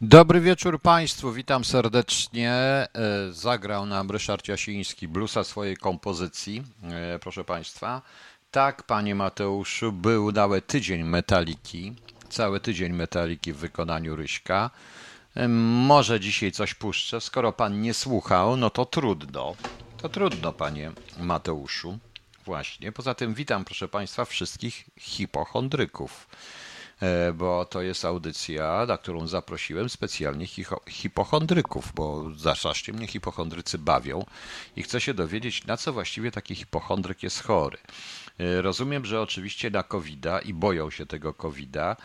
Dobry wieczór Państwu, witam serdecznie. E, Zagrał nam Ryszard Jasiński bluesa swojej kompozycji, e, proszę Państwa. Tak, Panie Mateuszu, był nawet tydzień metaliki, cały tydzień metaliki w wykonaniu Ryśka. E, Może dzisiaj coś puszczę. Skoro Pan nie słuchał, no to trudno. To trudno, Panie Mateuszu. Właśnie. Poza tym witam, proszę Państwa, wszystkich hipochondryków bo to jest audycja, na którą zaprosiłem specjalnie hipochondryków, bo strasznie mnie hipochondrycy bawią i chcę się dowiedzieć, na co właściwie taki hipochondryk jest chory. E, Rozumiem, że oczywiście na covid i boją się tego covid -a.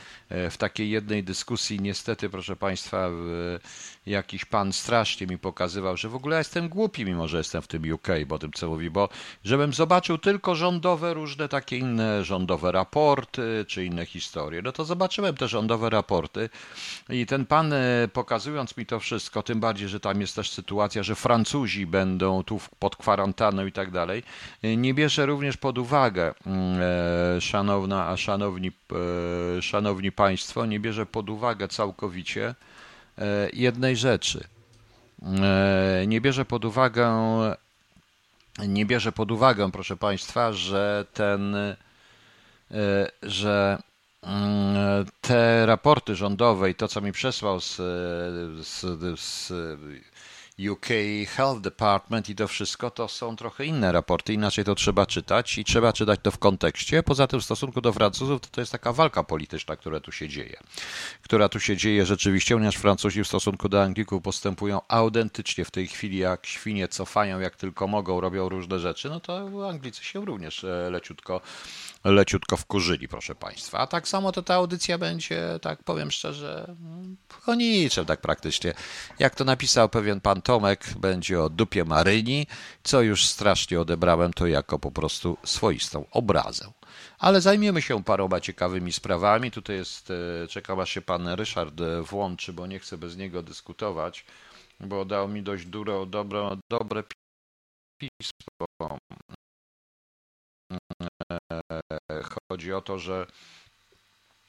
W takiej jednej dyskusji niestety, proszę Państwa, w- jakiś pan strasznie mi pokazywał, że w ogóle jestem głupi, mimo że jestem w tym UK, bo tym co mówi, bo żebym zobaczył tylko rządowe, różne takie inne rządowe raporty, czy inne historie. No to zobaczyłem te rządowe raporty i ten pan e, pokazując mi to wszystko, tym bardziej, że tam jest też sytuacja, że Francuzi będą tu pod kwarantanną i tak dalej, e, nie bierze również pod uwagę, mm, e, szanowna, a szanowni, e, szanowni państwo, nie bierze pod uwagę całkowicie e, jednej rzeczy. Nie bierze pod uwagę, nie bierze pod uwagę, proszę Państwa, że ten, że mm, te raporty rządowe i to, co mi przesłał z, z, z UK Health Department i to wszystko, to są trochę inne raporty, inaczej to trzeba czytać i trzeba czytać to w kontekście. Poza tym w stosunku do Francuzów to, to jest taka walka polityczna, która tu się dzieje. Która tu się dzieje rzeczywiście, ponieważ Francuzi w stosunku do Anglików postępują autentycznie w tej chwili jak świnie, cofają jak tylko mogą, robią różne rzeczy, no to Anglicy się również e, leciutko leciutko wkurzyli, proszę Państwa. A tak samo to ta audycja będzie, tak powiem szczerze, mm, o niczym tak praktycznie. Jak to napisał pewien pan Tomek, będzie o dupie Maryni, co już strasznie odebrałem to jako po prostu swoistą obrazę. Ale zajmiemy się paroma ciekawymi sprawami. Tutaj jest, e, czekam aż się pan Ryszard e, włączy, bo nie chcę bez niego dyskutować, bo dał mi dość duro, dobre, dobre pismo. Chodzi o to, że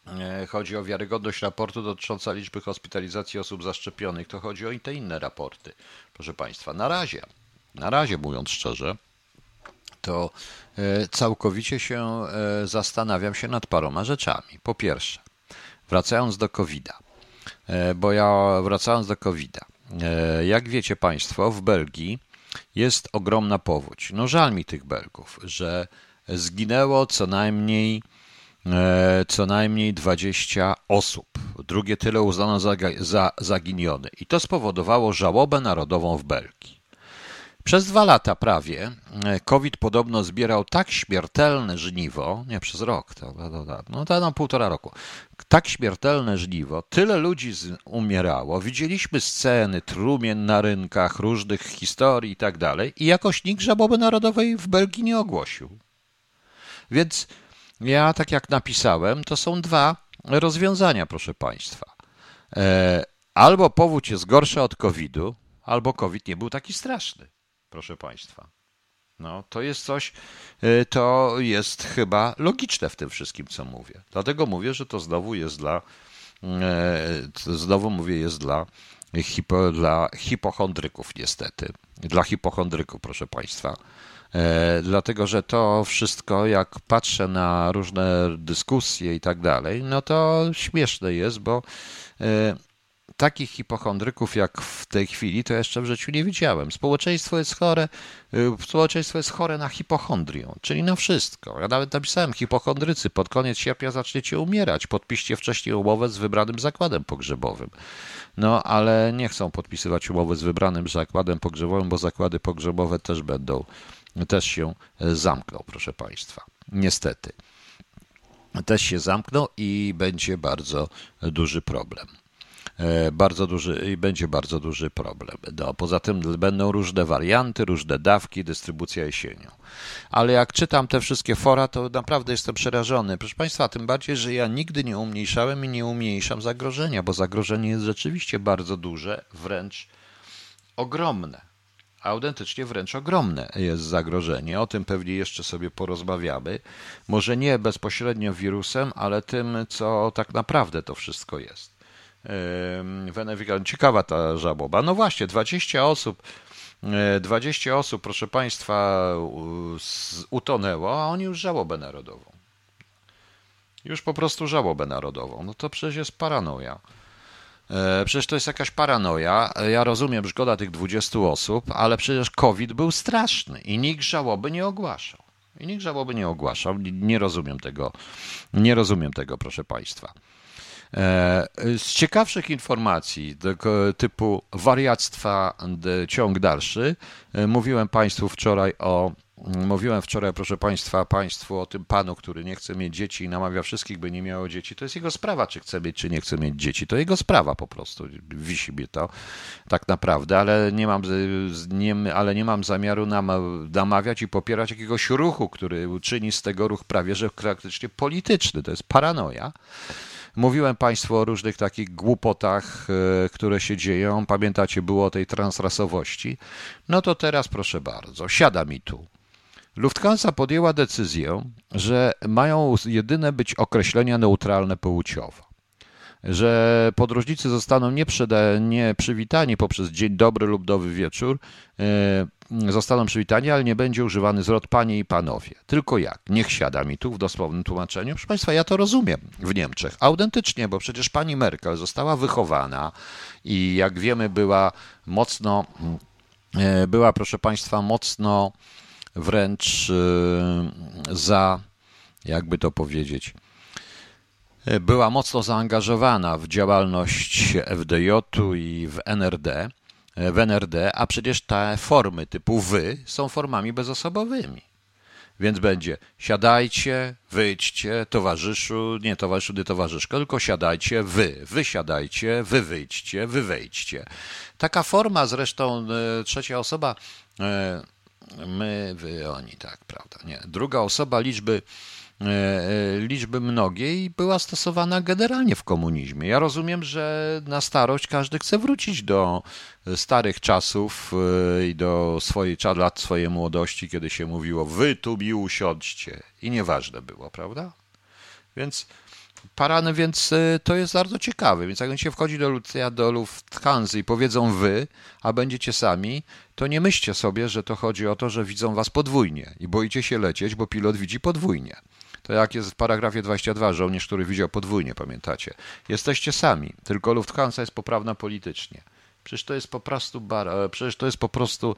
e, chodzi o wiarygodność raportu dotycząca liczby hospitalizacji osób zaszczepionych. To chodzi o i te inne raporty. Proszę Państwa, na razie, na razie mówiąc szczerze, to e, całkowicie się e, zastanawiam się nad paroma rzeczami. Po pierwsze, wracając do COVID-a, bo ja wracając do COVID-a, jak wiecie Państwo, w Belgii jest ogromna powódź. No żal mi tych Belgów, że zginęło co najmniej e, co najmniej 20 osób. Drugie tyle uznano za, za zaginione. I to spowodowało żałobę narodową w Belgii. Przez dwa lata prawie e, COVID podobno zbierał tak śmiertelne żniwo, nie przez rok, to, to, to, no to na półtora roku, tak śmiertelne żniwo, tyle ludzi z, umierało, widzieliśmy sceny trumien na rynkach, różnych historii i tak dalej i jakoś nikt żałoby narodowej w Belgii nie ogłosił. Więc ja, tak jak napisałem, to są dwa rozwiązania, proszę Państwa. E, Albo powódź jest gorsza od COVID-u, albo COVID nie był taki straszny, proszę Państwa. No, to jest coś, e, to jest chyba logiczne w tym wszystkim, co mówię. Dlatego mówię, że to znowu jest dla, e, znowu mówię, jest dla, hipo, dla hipochondryków, niestety. Dla hipochondryków, proszę Państwa. E, dlatego, że to wszystko, jak patrzę na różne dyskusje i tak dalej, no to śmieszne jest, bo e, takich hipochondryków jak w tej chwili to jeszcze w życiu nie widziałem. Społeczeństwo jest chore, y, społeczeństwo jest chore na hipochondrię, czyli na wszystko. Ja nawet napisałem, hipochondrycy, pod koniec sierpnia zaczniecie umierać, podpiszcie wcześniej umowę z wybranym zakładem pogrzebowym. No, ale nie chcą podpisywać umowy z wybranym zakładem pogrzebowym, bo zakłady pogrzebowe też będą, też się e, zamkną, proszę Państwa. Niestety. Też się zamkną i będzie bardzo duży problem. E, Bardzo duży i będzie bardzo duży problem. No, poza tym będą różne warianty, różne dawki, dystrybucja jesienią. Ale jak czytam te wszystkie fora, to naprawdę jestem przerażony. Proszę Państwa, tym bardziej, że ja nigdy nie umniejszałem i nie umniejszam zagrożenia, bo zagrożenie jest rzeczywiście bardzo duże, wręcz ogromne. Autentycznie wręcz ogromne jest zagrożenie. O tym pewnie jeszcze sobie porozmawiamy. Może nie bezpośrednio wirusem, ale tym, co tak naprawdę to wszystko jest. Wenefikan. Ciekawa ta żałoba. No właśnie, 20 osób 20 osób, proszę Państwa, utonęło, a oni już żałobę narodową. Już po prostu żałobę narodową. No to przecież jest paranoja. E, przecież to jest jakaś paranoja. Ja rozumiem, szkoda tych 20 osób, ale przecież COVID był straszny i nikt żałoby nie ogłaszał. I nikt żałoby nie ogłaszał. Nie rozumiem tego. Nie rozumiem tego, proszę Państwa. E, z ciekawszych informacji typu wariactwa ciąg dalszy, e, mówiłem Państwu wczoraj o Mówiłem wczoraj, proszę Państwa, Państwu o tym panu, który nie chce mieć dzieci i namawia wszystkich, by nie miało dzieci. To jest jego sprawa, czy chce mieć, czy nie chce mieć dzieci. To jego sprawa po prostu. Wisi mnie to tak naprawdę, ale nie mam, nie, ale nie mam zamiaru namawiać i popierać jakiegoś ruchu, który czyni z tego ruch prawie że praktycznie polityczny. To jest paranoja. Mówiłem Państwu o różnych takich głupotach, e, które się dzieją. Pamiętacie, było o tej transrasowości. No to teraz proszę bardzo, siada mi tu. Lufthansa podjęła decyzję, że mają jedyne być określenia neutralne płciowo. Że podróżnicy zostaną nie, przyda, nie przywitani poprzez dzień dobry lub dobry wieczór, e, zostaną przywitani, ale nie będzie używany zwrot panie i panowie. Tylko jak? Niech siada mi tu w dosłownym tłumaczeniu. Proszę Państwa, ja to rozumiem w Niemczech. Autentycznie, bo przecież pani Merkel została wychowana i jak wiemy była mocno, e, była proszę Państwa mocno wręcz y, za, jakby to powiedzieć, y, była mocno zaangażowana w działalność FDJ-u i w NRD, y, w NRD, a przecież te formy typu wy są formami bezosobowymi. Więc będzie siadajcie, wyjdźcie, towarzyszu, nie towarzyszu, nie towarzyszko, tylko siadajcie wy, wy siadajcie, wy wyjdźcie, wy wejdźcie. Taka forma zresztą trzecia osoba My, wy, oni, tak, prawda. Nie. Druga osoba liczby, e, e, liczby mnogiej była stosowana generalnie w komunizmie. Ja rozumiem, że na starość każdy chce wrócić do starych czasów e, i do swojej lat swojej młodości, kiedy się mówiło wy tu mi usiądźcie i nieważne było, prawda? Więc parany, więc to jest bardzo ciekawe. Więc jak się wchodzi do, do Lufthansa i powiedzą wy, a będziecie sami, to nie myślcie sobie, że to chodzi o to, że widzą was podwójnie i boicie się lecieć, bo pilot widzi podwójnie. To jak jest w paragrafie 22, żołnierz, który widział podwójnie, pamiętacie. Jesteście sami, tylko Lufthansa jest poprawna politycznie. Przecież to jest po prostu e, przecież to jest po prostu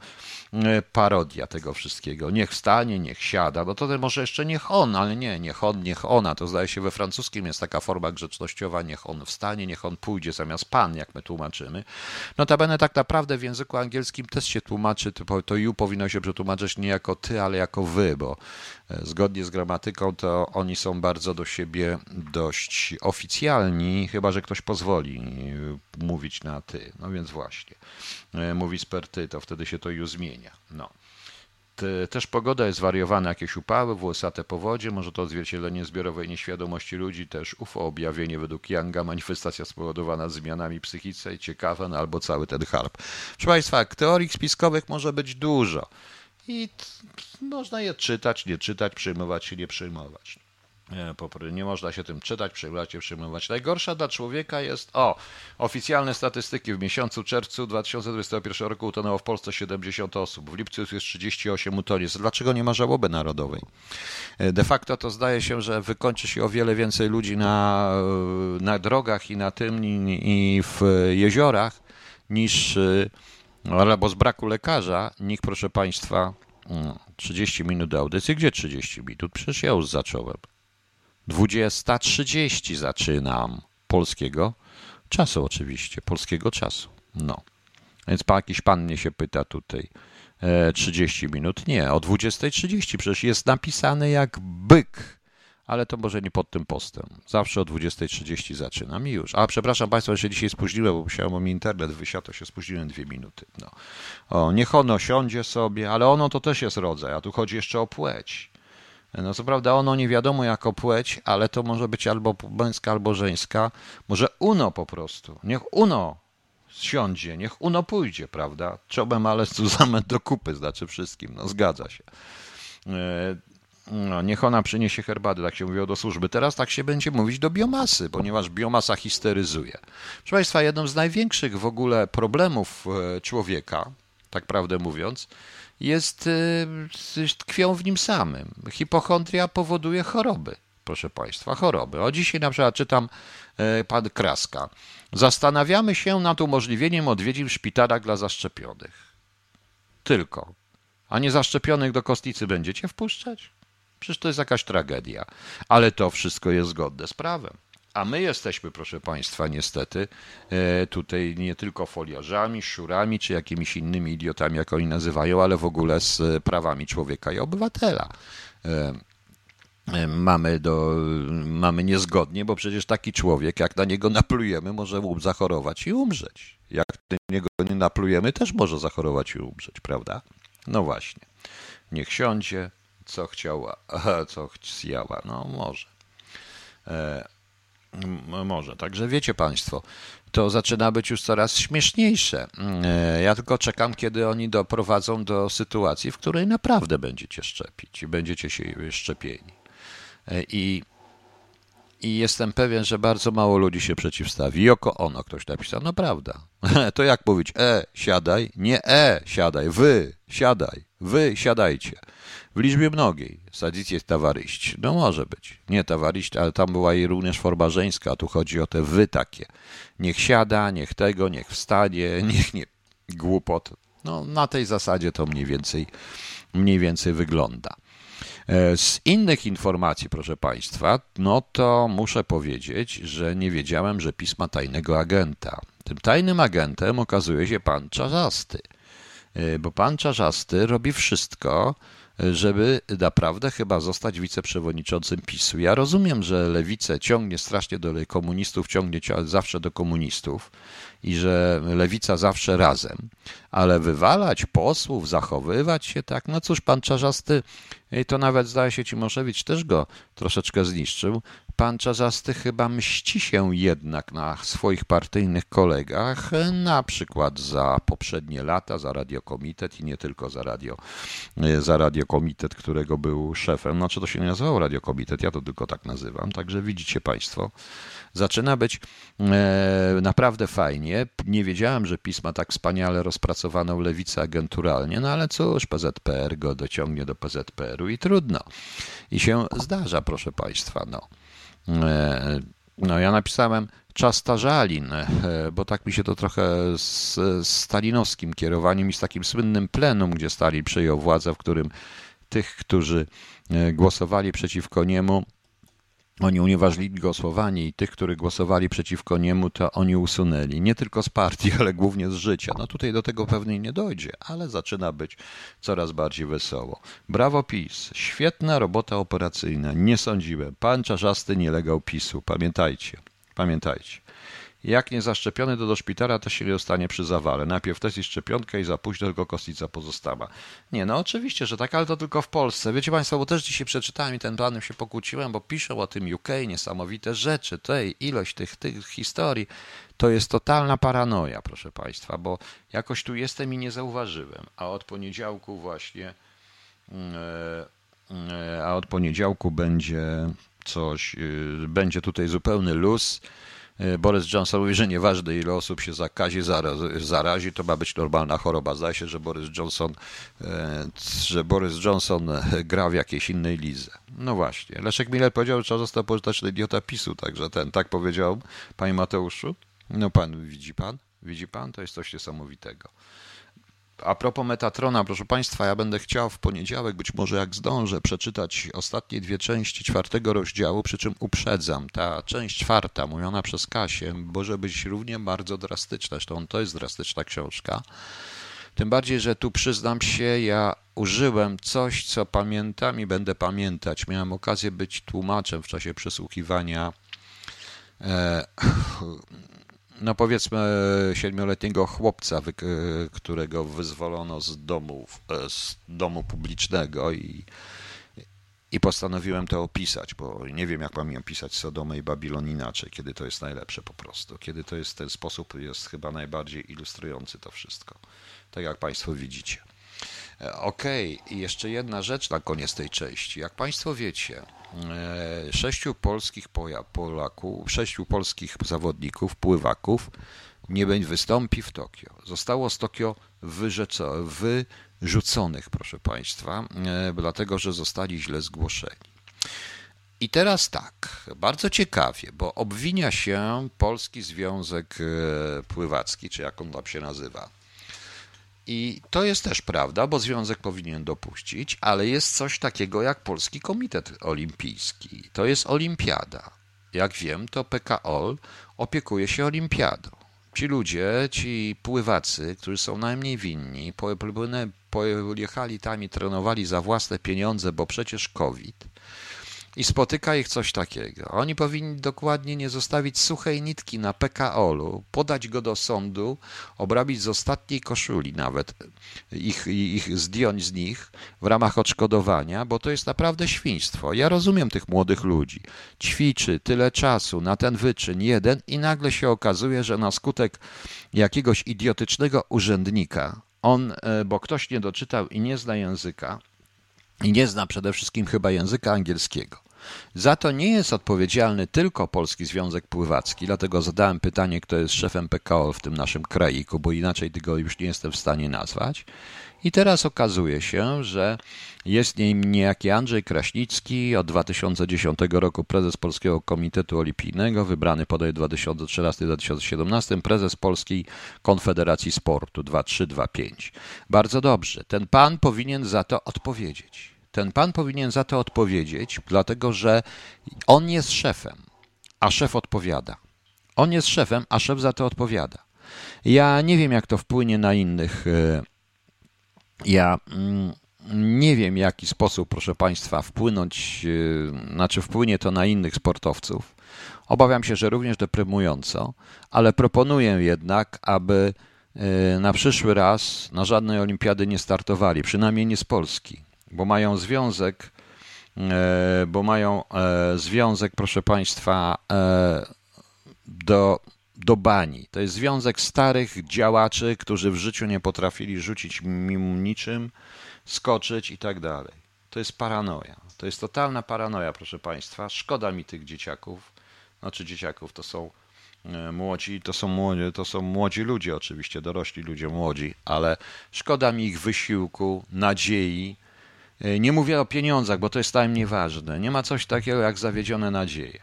e, parodia tego wszystkiego. Niech wstanie, niech siada. No to może jeszcze niech on, ale nie, niech on, niech ona. To zdaje się we francuskim jest taka forma grzecznościowa, niech on wstanie, niech on pójdzie zamiast pan, jak my tłumaczymy. Notabene tak naprawdę w języku angielskim też się tłumaczy, to, you powinno się przetłumaczyć nie jako ty, ale jako wy, bo zgodnie z gramatyką to oni są bardzo do siebie dość oficjalni, chyba że ktoś pozwoli mówić na ty. No więc właśnie. E, mówi sperty, to wtedy się to już zmienia. No. Też pogoda jest wariowana, jakieś upały, włosate powodzie, może to odzwierciedlenie zbiorowej nieświadomości ludzi, też UFO, objawienie według Younga, manifestacja spowodowana zmianami psychice, ciekawe, no albo cały ten harp. Proszę Państwa, teorii spiskowych może być dużo i można je czytać, nie czytać, przyjmować się, nie przyjmować. Nie, nie można się tym czytać, przejmować się, przyjmować. Najgorsza dla człowieka jest, o, oficjalne statystyki. W miesiącu czerwcu 2021 roku utonęło w Polsce 70 osób. W lipcu jest 38 utoniec. Dlaczego nie ma żałoby narodowej? E, de facto to zdaje się, że wykończy się o wiele więcej ludzi na, na drogach i na tym, i, i w jeziorach, niż, e, albo z braku lekarza, nikt, proszę Państwa, 30 mm, minut audycji. Gdzie 30 minut? Przecież ja już zacząłem. 20.30 zaczynam polskiego czasu oczywiście, polskiego czasu. No. Więc jakiś pan mnie się pyta tutaj. E, 30 minut? Nie, o 20.30 przecież jest napisane jak byk, ale to może nie pod tym postem. Zawsze o 20.30 zaczynam i już. A przepraszam Państwa, że się dzisiaj spóźniłem, bo musiałem mi internet wysiadł, to się spóźniłem dwie minuty. No. O, niech ono siądzie sobie, ale ono to też jest rodzaj, a tu chodzi jeszcze o płeć. No co prawda ono nie wiadomo jako płeć, ale to może być albo męska, albo żeńska. Może uno po prostu. Niech uno siądzie, niech uno pójdzie, prawda? Czobem ale zame do kupy, znaczy wszystkim. No zgadza się. No, niech ona przyniesie herbaty, tak się mówiło do służby. Teraz tak się będzie mówić do biomasy, ponieważ biomasa histeryzuje. Proszę Państwa, jednym z największych w ogóle problemów e, człowieka, tak prawdę mówiąc, jest, e, tkwią w nim samym. Hipochondria powoduje choroby, proszę Państwa, choroby. O dzisiaj na przykład czytam e, pan Kraska. Zastanawiamy się nad umożliwieniem odwiedzin w szpitalach dla zaszczepionych. Tylko. A nie zaszczepionych do kostnicy będziecie wpuszczać? Przecież to jest jakaś tragedia. Ale to wszystko jest zgodne z prawem. A my jesteśmy, proszę Państwa, niestety e, tutaj nie tylko foliarzami, szurami czy jakimiś innymi idiotami, jak oni nazywają, ale w ogóle z prawami człowieka i obywatela e, e, mamy, do, mamy niezgodnie, bo przecież taki człowiek, jak na niego naplujemy, może zachorować i umrzeć. Jak na niego nie naplujemy, też może zachorować i umrzeć, prawda? No właśnie. Niech siądzie, co chciała, co chciała. No może. E, może. Także wiecie Państwo, to zaczyna być już coraz śmieszniejsze. E, ja tylko czekam, kiedy oni doprowadzą do sytuacji, w której naprawdę będziecie szczepić i będziecie się szczepieni. E, I i jestem pewien, że bardzo mało ludzi się przeciwstawi. Joko ono, ktoś napisał. No prawda. To jak mówić? E, siadaj. Nie e, siadaj. Wy, siadaj. Wy, siadajcie. W liczbie mnogiej. Sadzicie tawaryść. No może być. Nie tawaryść, ale tam była i również forma żeńska, tu chodzi o te wy takie. Niech siada, niech tego, niech wstanie, niech nie głupot. No na tej zasadzie to mniej więcej, mniej więcej wygląda. E, z innych informacji, proszę Państwa, no to muszę powiedzieć, że nie wiedziałem, że pisma tajnego agenta. Tym tajnym agentem okazuje się pan Czarzasty, e, bo pan Czarzasty robi wszystko, żeby naprawdę chyba zostać wiceprzewodniczącym PiSu. Ja rozumiem, że lewicę ciągnie strasznie do komunistów, ciągnie zawsze do komunistów i że lewica zawsze razem, ale wywalać posłów, zachowywać się tak, no cóż, pan Czarzasty, to nawet zdaje się Cimoszewicz też go troszeczkę zniszczył, pan Czarzasty chyba mści się jednak na swoich partyjnych kolegach, na przykład za poprzednie lata, za Radiokomitet i nie tylko za, radio, za Radiokomitet, którego był szefem. Znaczy to się nie nazywało Radiokomitet, ja to tylko tak nazywam. Także widzicie Państwo, zaczyna być e, naprawdę fajnie. Nie wiedziałem, że pisma tak wspaniale rozpracowaną lewicę agenturalnie, no ale cóż, PZPR go dociągnie do I trudno. I się zdarza, proszę Państwa, no. E, no ja napisałem czas Tarzalin, e, bo tak mi się to trochę z, z stalinowskim kierowaniem i z takim słynnym plenum, gdzie Stalin przejął władzę, w którym tych, którzy e, głosowali przeciwko niemu, oni unieważnili głosowanie i tych, którzy głosowali przeciwko niemu, to oni usunęli. Nie tylko z partii, ale głównie z życia. No tutaj do tego pewnie nie dojdzie, ale zaczyna być coraz bardziej wesoło. Brawo PiS. Świetna robota operacyjna. Nie sądziłem. Pan Czarzasty nie legał PiSu. Pamiętajcie. Pamiętajcie. Jak nie zaszczepiony, to do szpitala też się nie dostanie przy zawale. Najpierw test i szczepionkę i za późno tylko kostnica pozostała. Nie, no oczywiście, że tak, ale to tylko w Polsce. Wiecie Państwo, bo też dzisiaj przeczytałem i ten planem się pokłóciłem, bo piszą o tym UK, niesamowite rzeczy, tej ilość tych, tych historii. To jest totalna paranoja, proszę Państwa, bo jakoś tu jestem i nie zauważyłem. A od poniedziałku właśnie, mm, e, e, a od poniedziałku będzie coś, y, będzie tutaj zupełny luz Boris Johnson mówi, że nieważne ile osób się zakazi, zarazi, to ma być normalna choroba. Zdaje się, że Boris Johnson, e, że Boris Johnson gra w jakiejś innej lidze. No właśnie. Leszek Miller powiedział, że trzeba został pożyteczny idiota PiSu, także ten, tak powiedział, panie Mateuszu. No pan, widzi pan? Widzi pan? To jest coś niesamowitego. A propos Metatrona, proszę Państwa, ja będę chciał w poniedziałek, być może jak zdążę, przeczytać ostatnie dwie części czwartego rozdziału, przy czym uprzedzam, ta część czwarta, mówiona przez Kasię, może być równie bardzo drastyczna, zresztą to jest drastyczna książka. Tym bardziej, że tu przyznam się, ja użyłem coś, co pamiętam i będę pamiętać. Miałem okazję być tłumaczem w czasie przesłuchiwania e, no powiedzmy siedmioletniego chłopca, którego wyzwolono z domu, e, z domu publicznego i, i postanowiłem to opisać, bo nie wiem jak mam opisać Sodomę i Babilon inaczej, kiedy to jest najlepsze po prostu. Kiedy to jest ten sposób jest chyba najbardziej ilustrujący to wszystko. Tak jak Państwo widzicie. E, okej, okay. i jeszcze jedna rzecz na koniec tej części. Jak Państwo wiecie, e, sześciu polskich Polaków, sześciu polskich zawodników, pływaków nie wystąpi w Tokio. Zostało z Tokio wyrzuconych, proszę Państwa, e, dlatego że zostali źle zgłoszeni. I teraz tak, bardzo ciekawie, bo obwinia się Polski Związek Pływacki, czy jak on tam się nazywa, i to jest też prawda, bo związek powinien dopuścić, ale jest coś takiego jak Polski Komitet Olimpijski. To jest olimpiada. Jak wiem, to PKOL opiekuje się olimpiadą. Ci ludzie, ci pływacy, którzy są najmniej winni, pojechali tam i trenowali za własne pieniądze, bo przecież COVID – i spotyka ich coś takiego. Oni powinni dokładnie nie zostawić suchej nitki na PKO-u, podać go do sądu, obrabić z ostatniej koszuli nawet, ich, ich zdjąć z nich w ramach odszkodowania, bo to jest naprawdę świństwo. Ja rozumiem tych młodych ludzi. Ćwiczy tyle czasu na ten wyczyn jeden i nagle się okazuje, że na skutek jakiegoś idiotycznego urzędnika, on, e, bo ktoś nie doczytał i nie zna języka, i nie zna przede wszystkim chyba języka angielskiego. Za to nie jest odpowiedzialny tylko Polski Związek Pływacki, dlatego zadałem pytanie, kto jest szefem PKO w tym naszym kraiku, bo inaczej tego już nie jestem w stanie nazwać. I teraz okazuje się, że jest nim niejaki Andrzej Kraśnicki, od 2010 roku prezes Polskiego Komitetu Olimpijnego, wybrany podaj 2013-2017, prezes Polskiej Konfederacji Sportu 2325. Bardzo dobrze. Ten pan powinien za to odpowiedzieć. Ten pan powinien za to odpowiedzieć, dlatego że on jest szefem, a szef odpowiada. On jest szefem, a szef za to odpowiada. Ja nie wiem, jak to wpłynie na innych. E, ja mm, nie wiem, jaki sposób, proszę Państwa, wpłynąć, e, znaczy wpłynie to na innych sportowców. Obawiam się, że również deprymująco, ale proponuję jednak, aby e, na przyszły raz na żadnej olimpiady nie startowali, przynajmniej nie z Polski bo mają związek, e, bo mają e, związek, proszę Państwa, e, do, do bani. To jest związek starych działaczy, którzy w życiu nie potrafili rzucić mimo niczym, skoczyć i tak dalej. To jest paranoja. To jest totalna paranoja, proszę Państwa. Szkoda mi tych dzieciaków. Znaczy dzieciaków to są młodzi, to są młodzi, to są młodzi ludzie oczywiście, dorośli ludzie młodzi, ale szkoda mi ich wysiłku, nadziei, nie mówię o pieniądzach, bo to jest tam nieważne. Nie ma coś takiego jak zawiedzione nadzieje.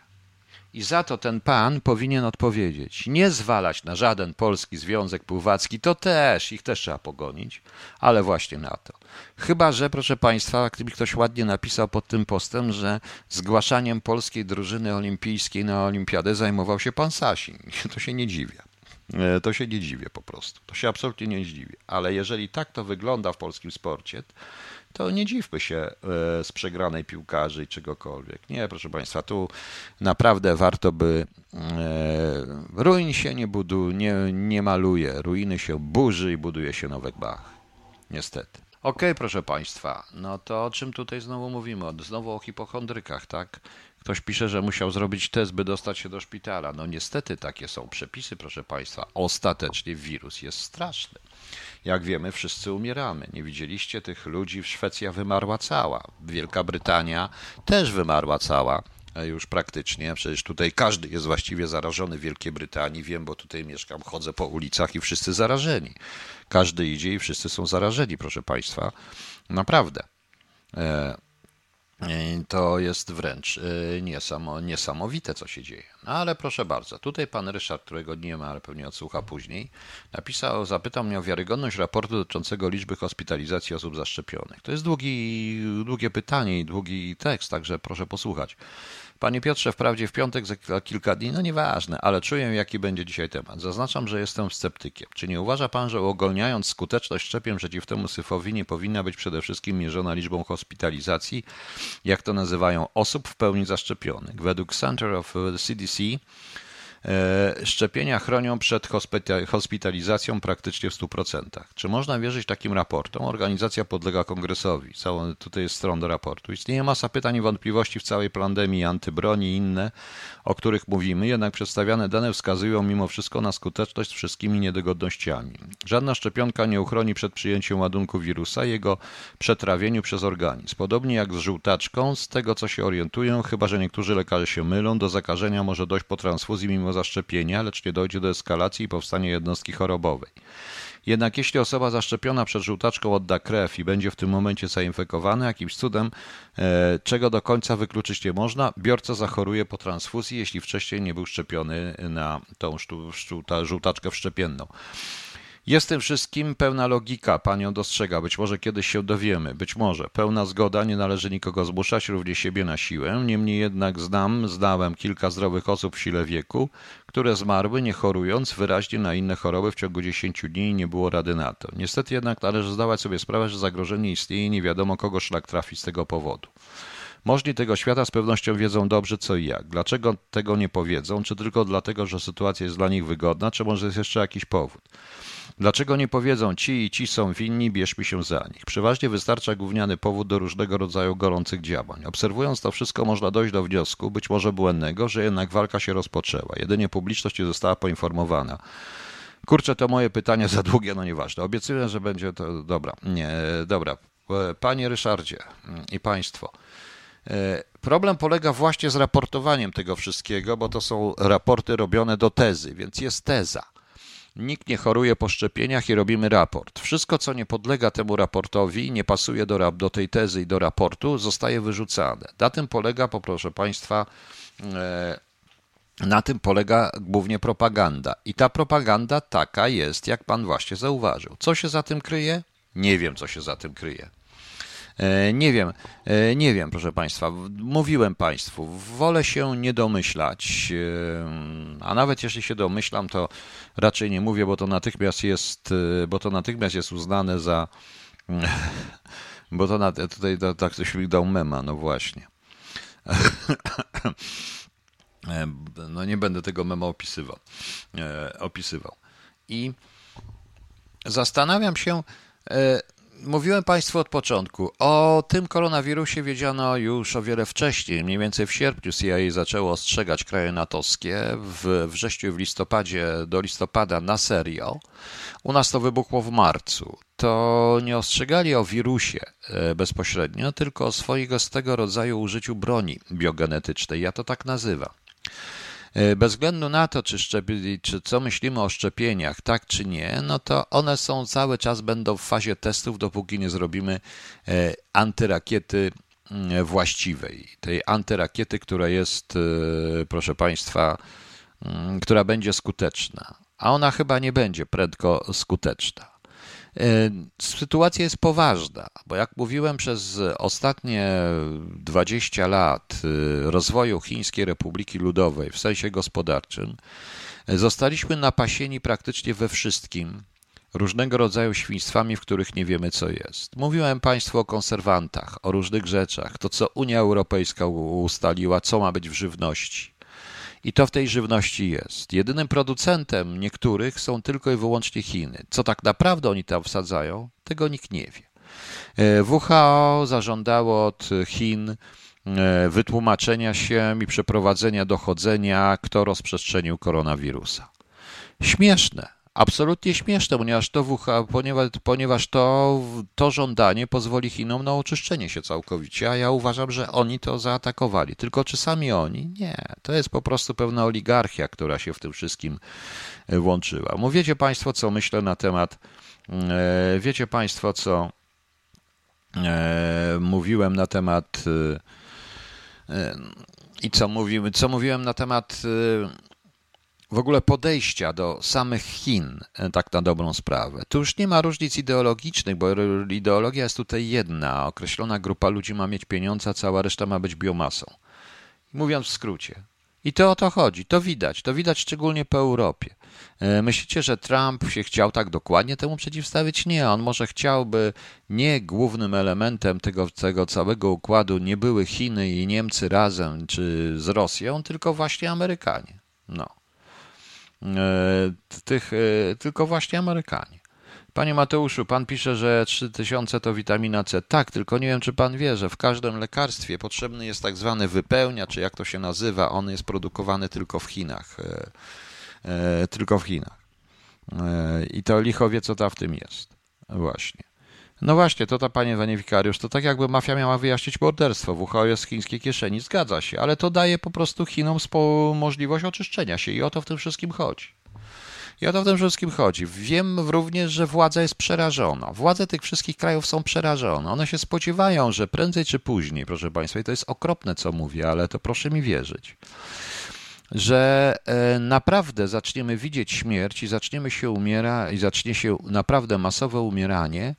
I za to ten pan powinien odpowiedzieć. Nie zwalać na żaden polski związek pływacki, to też, ich też trzeba pogonić, ale właśnie na to. Chyba, że, proszę Państwa, gdyby ktoś ładnie napisał pod tym postem, że zgłaszaniem polskiej drużyny olimpijskiej na olimpiadę zajmował się pan Sasin. To się nie dziwię. E, to się nie dziwię po prostu. To się absolutnie nie dziwię. Ale jeżeli tak to wygląda w polskim sporcie, to nie dziwmy się e, z przegranej piłkarzy i czegokolwiek. Nie, proszę Państwa, tu naprawdę warto by. E, ruin się nie, budu, nie, nie maluje, ruiny się burzy i buduje się nowe bach. Niestety. Okej, okay, proszę Państwa, no to o czym tutaj znowu mówimy? Znowu o hipochondrykach, tak? Ktoś pisze, że musiał zrobić test, by dostać się do szpitala. No niestety takie są przepisy, proszę Państwa. Ostatecznie wirus jest straszny. Jak wiemy, wszyscy umieramy. Nie widzieliście tych ludzi? Szwecja wymarła cała. Wielka Brytania też wymarła cała już praktycznie. Przecież tutaj każdy jest właściwie zarażony w Wielkiej Brytanii. Wiem, bo tutaj mieszkam, chodzę po ulicach i wszyscy zarażeni. Każdy idzie i wszyscy są zarażeni, proszę Państwa. Naprawdę. E, to jest wręcz y, niesamowite, co się dzieje. No ale proszę bardzo, tutaj pan Ryszard, którego nie ma, ale pewnie odsłucha później, napisał, zapytał mnie o wiarygodność raportu dotyczącego liczby hospitalizacji osób zaszczepionych. To jest długi, długie pytanie i długi tekst, także proszę posłuchać. Panie Piotrze, wprawdzie w piątek za kilka dni, no nieważne, ale czuję, jaki będzie dzisiaj temat. Zaznaczam, że jestem sceptykiem. Czy nie uważa pan, że ogólniając skuteczność szczepień przeciw temu syfowi nie powinna być przede wszystkim mierzona liczbą hospitalizacji, jak to nazywają, osób w pełni zaszczepionych? Według Center of CDC E, szczepienia chronią przed hospitalizacją praktycznie w 100%. Czy można wierzyć takim raportom? Organizacja podlega kongresowi. Całą, tutaj jest stron do raportu. Istnieje masa pytań i wątpliwości w całej pandemii, antybroni i inne, o których mówimy, jednak przedstawiane dane wskazują mimo wszystko na skuteczność z wszystkimi niedogodnościami. Żadna szczepionka nie uchroni przed przyjęciem ładunku wirusa jego przetrawieniu przez organizm. Podobnie jak z żółtaczką, z tego co się orientują, chyba że niektórzy lekarze się mylą, do zakażenia może dojść po transfuzji mimo zaszczepienia, lecz nie dojdzie do eskalacji i powstania jednostki chorobowej. Jednak jeśli osoba zaszczepiona przed żółtaczką odda krew i będzie w tym momencie zainfekowana jakimś cudem, e, czego do końca wykluczyć nie można, biorca zachoruje po transfuzji, jeśli wcześniej nie był szczepiony na tą żółtaczkę wszczepienną. Jest tym wszystkim pełna logika, panią dostrzega. Być może kiedyś się dowiemy, być może. Pełna zgoda, nie należy nikogo zmuszać, również siebie na siłę. Niemniej jednak znam, znałem kilka zdrowych osób w sile wieku, które zmarły nie chorując wyraźnie na inne choroby w ciągu 10 dni i nie było rady na to. Niestety jednak należy zdawać sobie sprawę, że zagrożenie istnieje i nie wiadomo kogo szlak trafi z tego powodu. Możni tego świata z pewnością wiedzą dobrze co i jak. Dlaczego tego nie powiedzą? Czy tylko dlatego, że sytuacja jest dla nich wygodna, czy może jest jeszcze jakiś powód? Dlaczego nie powiedzą ci i ci są winni, bierzmy się za nich? Przeważnie wystarcza gówniany powód do różnego rodzaju gorących działań. Obserwując to wszystko można dojść do wniosku, być może błędnego, że jednak walka się rozpoczęła. Jedynie publiczność nie została poinformowana. Kurczę, to moje pytanie za długie, no nieważne. Obiecuję, że będzie to... Dobra, nie, dobra. Panie Ryszardzie i Państwo, e, Problem polega właśnie z raportowaniem tego wszystkiego, bo to są raporty robione do tezy, więc jest teza. Nikt nie choruje po szczepieniach i robimy raport. Wszystko, co nie podlega temu raportowi, nie pasuje do, do tej tezy i do raportu, zostaje wyrzucane. Na tym polega, poproszę Państwa, e, na tym polega głównie propaganda. I ta propaganda taka jest, jak Pan właśnie zauważył. Co się za tym kryje? Nie wiem, co się za tym kryje. E, nie wiem, e, nie wiem, proszę Państwa. Mówiłem Państwu, wolę się nie domyślać, e, a nawet jeśli się domyślam, to raczej nie mówię, bo to natychmiast jest, bo to natychmiast jest uznane za. Bo to na, tutaj tak ktoś mi dał mema, no właśnie. No nie będę tego mema opisywał. opisywał. I zastanawiam się, Mówiłem Państwu od początku, o tym koronawirusie wiedziano już o wiele wcześniej. Mniej więcej w sierpniu CIA zaczęło ostrzegać kraje natowskie, w wrześniu i w listopadzie do listopada na serio. U nas to wybuchło w marcu. To nie ostrzegali o wirusie e, bezpośrednio, tylko o swojego rodzaju użyciu broni biogenetycznej. Ja to tak nazywam. E, bez względu na to, czy, szczepi, czy co myślimy o szczepieniach, tak czy nie, no to one są cały czas będą w fazie testów, dopóki nie zrobimy e, antyrakiety mm, właściwej. Tej antyrakiety, która jest, e, proszę Państwa, mm, która będzie skuteczna. A ona chyba nie będzie prędko skuteczna. E, sytuacja jest poważna, bo jak mówiłem, przez ostatnie 20 lat e, rozwoju Chińskiej Republiki Ludowej w sensie gospodarczym e, zostaliśmy napasieni praktycznie we wszystkim różnego rodzaju świństwami, w których nie wiemy co jest. Mówiłem Państwu o konserwantach, o różnych rzeczach, to co Unia Europejska ustaliła, co ma być w żywności. I to w tej żywności jest. Jedynym producentem niektórych są tylko i wyłącznie Chiny. Co tak naprawdę oni tam wsadzają, tego nikt nie wie. E, WHO zażądało od Chin e, wytłumaczenia się i przeprowadzenia dochodzenia, kto rozprzestrzenił koronawirusa. Śmieszne, absolutnie śmieszne, ponieważ to, ponieważ, ponieważ to, to żądanie pozwoli Chinom na oczyszczenie się całkowicie, a ja uważam, że oni to zaatakowali. Tylko czy sami oni? Nie. To jest po prostu pewna oligarchia, która się w tym wszystkim e, włączyła. Mówicie Państwo, co myślę na temat, e, wiecie Państwo, co e, mówiłem na temat i co, mówimy, co mówiłem na temat w ogóle podejścia do samych Chin, e, tak na dobrą sprawę. Tu już nie ma różnic ideologicznych, bo ideologia jest tutaj jedna. Określona grupa ludzi ma mieć pieniądze, a cała reszta ma być biomasą. Mówiąc w skrócie. I to o to chodzi. To widać. To widać szczególnie po Europie. E, myślicie, że Trump się chciał tak dokładnie temu przeciwstawić? Nie, on może chciałby nie głównym elementem tego, tego całego układu nie były Chiny i Niemcy razem czy z Rosją, tylko właśnie Amerykanie. No. Tych, tylko właśnie Amerykanie. Panie Mateuszu, pan pisze, że 3000 to witamina C. Tak, tylko nie wiem, czy pan wie, że w każdym lekarstwie potrzebny jest tak zwany wypełnia, czy jak to się nazywa. On jest produkowany tylko w Chinach. Tylko w Chinach. I to licho wie, co tam w tym jest. Właśnie. No właśnie, to ta panie Waniewikariusz, to tak jakby mafia miała wyjaśnić morderstwo. WHO jest z chińskiej kieszeni, zgadza się, ale to daje po prostu Chinom możliwość oczyszczenia się i o to w tym wszystkim chodzi. I o to w tym wszystkim chodzi. Wiem również, że władza jest przerażona. Władze tych wszystkich krajów są przerażone. One się spodziewają, że prędzej czy później, proszę Państwa, i to jest okropne, co mówię, ale to proszę mi wierzyć, że e, naprawdę zaczniemy widzieć śmierć i zaczniemy się umierać i zacznie się naprawdę masowe umieranie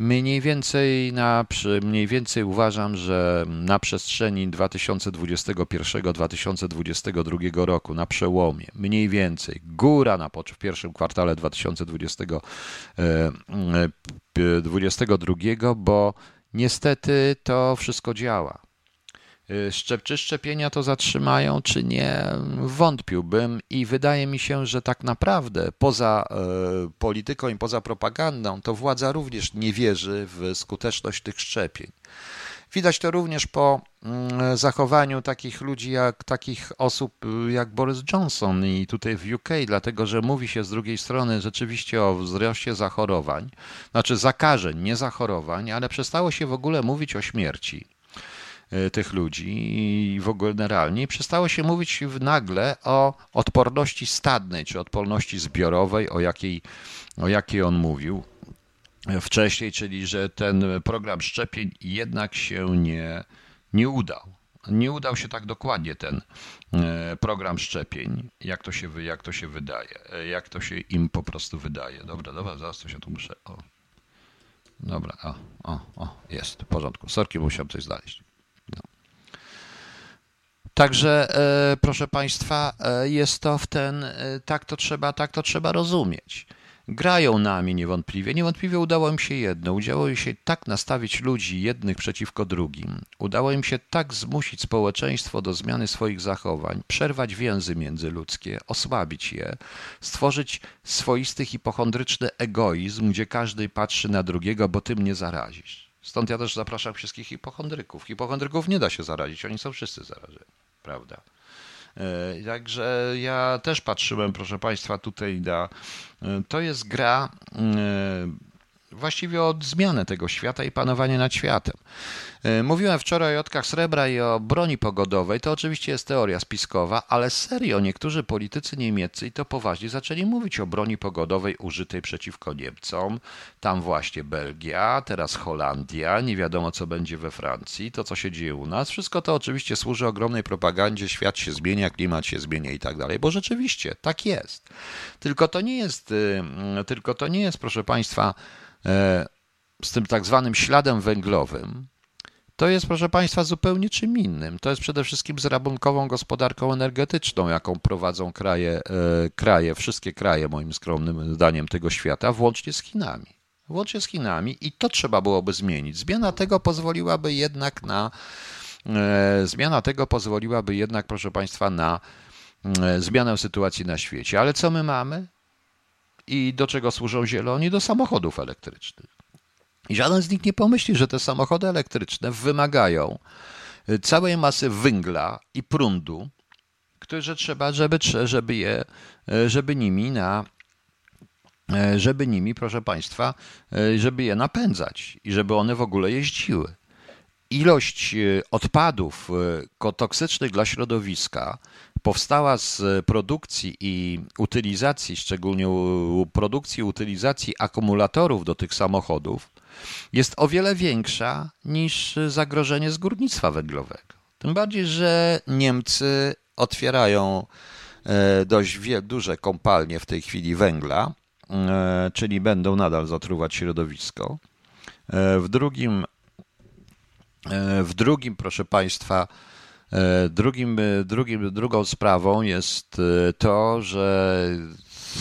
Mniej więcej, na, mniej więcej uważam, że na przestrzeni 2021-2022 roku, na przełomie, mniej więcej, góra na w pierwszym kwartale 2022, e, bo niestety to wszystko działa. Y, czy szczepienia to zatrzymają, czy nie, wątpiłbym i wydaje mi się, że tak naprawdę poza e, polityką i poza propagandą, to władza również nie wierzy w skuteczność tych szczepień. Widać to również po mm, zachowaniu takich ludzi, jak takich osób y, jak Boris Johnson i tutaj w UK, dlatego że mówi się z drugiej strony rzeczywiście o wzroście zachorowań, znaczy zakażeń, nie zachorowań, ale przestało się w ogóle mówić o śmierci. E, tych ludzi i w ogóle generalnie przestało się mówić nagle o odporności stadnej czy odporności zbiorowej, o jakiej, o jakiej on mówił wcześniej, czyli że ten program szczepień jednak się nie, nie udał. Nie udał się tak dokładnie ten e, program szczepień, jak to się, jak to się wydaje, e, jak to się im po prostu wydaje. Dobra, dobra, zaraz to się tu muszę. O. Dobra, o, o, o, jest, w porządku. Sorki, musiałem coś znaleźć. Także e, proszę Państwa, e, jest to w ten, e, tak to trzeba, tak to trzeba rozumieć. Grają nami niewątpliwie. Niewątpliwie udało im się jedno. Udało im się tak nastawić ludzi jednych przeciwko drugim. Udało im się tak zmusić społeczeństwo do zmiany swoich zachowań, przerwać więzy międzyludzkie, osłabić je, stworzyć swoisty hipochondryczny egoizm, gdzie każdy patrzy na drugiego, bo tym nie zarazisz. Stąd ja też zapraszam wszystkich hipochondryków. Hipochondryków nie da się zarazić, oni są wszyscy zarażeni prawda? E, także ja też patrzyłem, proszę Państwa, tutaj na. E, to jest gra e, właściwie od zmiany tego świata i panowanie nad światem. E, mówiłem wczoraj o otkach srebra i o broni pogodowej. To oczywiście jest teoria spiskowa, ale serio niektórzy politycy niemieccy i to poważnie zaczęli mówić o broni pogodowej użytej przeciwko Niemcom. Tam właśnie Belgia, teraz Holandia, nie wiadomo co będzie we Francji, to co się dzieje u nas. Wszystko to oczywiście służy ogromnej propagandzie, świat się zmienia, klimat się zmienia i tak dalej, bo rzeczywiście tak jest. Tylko to nie jest, y, tylko to nie jest, proszę Państwa, E, z tym tak zwanym śladem węglowym, to jest, proszę Państwa, zupełnie czym innym. To jest przede wszystkim z rabunkową gospodarką energetyczną, jaką prowadzą kraje, e, kraje, wszystkie kraje, moim skromnym zdaniem, tego świata, włącznie z Chinami. Włącznie z Chinami i to trzeba byłoby zmienić. Zmiana tego pozwoliłaby jednak na e, zmiana tego pozwoliłaby jednak, proszę Państwa, na zmianę sytuacji na świecie. Ale co my mamy? I do czego służą zieloni? Do samochodów elektrycznych. I żaden z nich nie pomyśli, że te samochody elektryczne wymagają y, całej masy węgla i prądu, które trzeba, żeby, żeby, je, y, żeby nimi na y, żeby nimi, proszę Państwa, żeby je napędzać i żeby one w ogóle jeździły. Ilość odpadów toksycznych dla środowiska powstała z produkcji i utylizacji, szczególnie produkcji i utylizacji akumulatorów do tych samochodów, jest o wiele większa niż zagrożenie z górnictwa węglowego. Tym bardziej, że Niemcy otwierają e, dość duże kompalnie w tej chwili węgla, e, czyli będą nadal zatruwać środowisko. E, w drugim, w drugim proszę Państwa, drugim, e, drugim, drugą sprawą jest e, to, że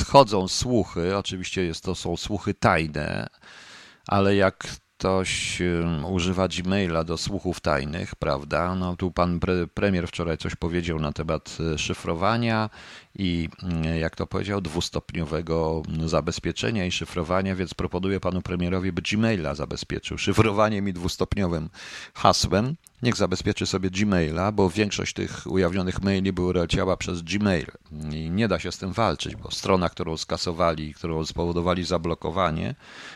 chodzą słuchy, oczywiście jest to są słuchy tajne, ale jak ktoś używa Gmaila do słuchów tajnych, prawda? No tu pan pre, premier wczoraj coś powiedział na temat szyfrowania i, mm, jak to powiedział, dwustopniowego zabezpieczenia i szyfrowania, więc proponuję panu premierowi, by Gmaila zabezpieczył szyfrowaniem i dwustopniowym hasłem. Niech zabezpieczy sobie Gmaila, bo większość tych ujawnionych maili były leciała przez Gmail i nie da się z tym walczyć, bo strona, którą skasowali, którą spowodowali zablokowanie,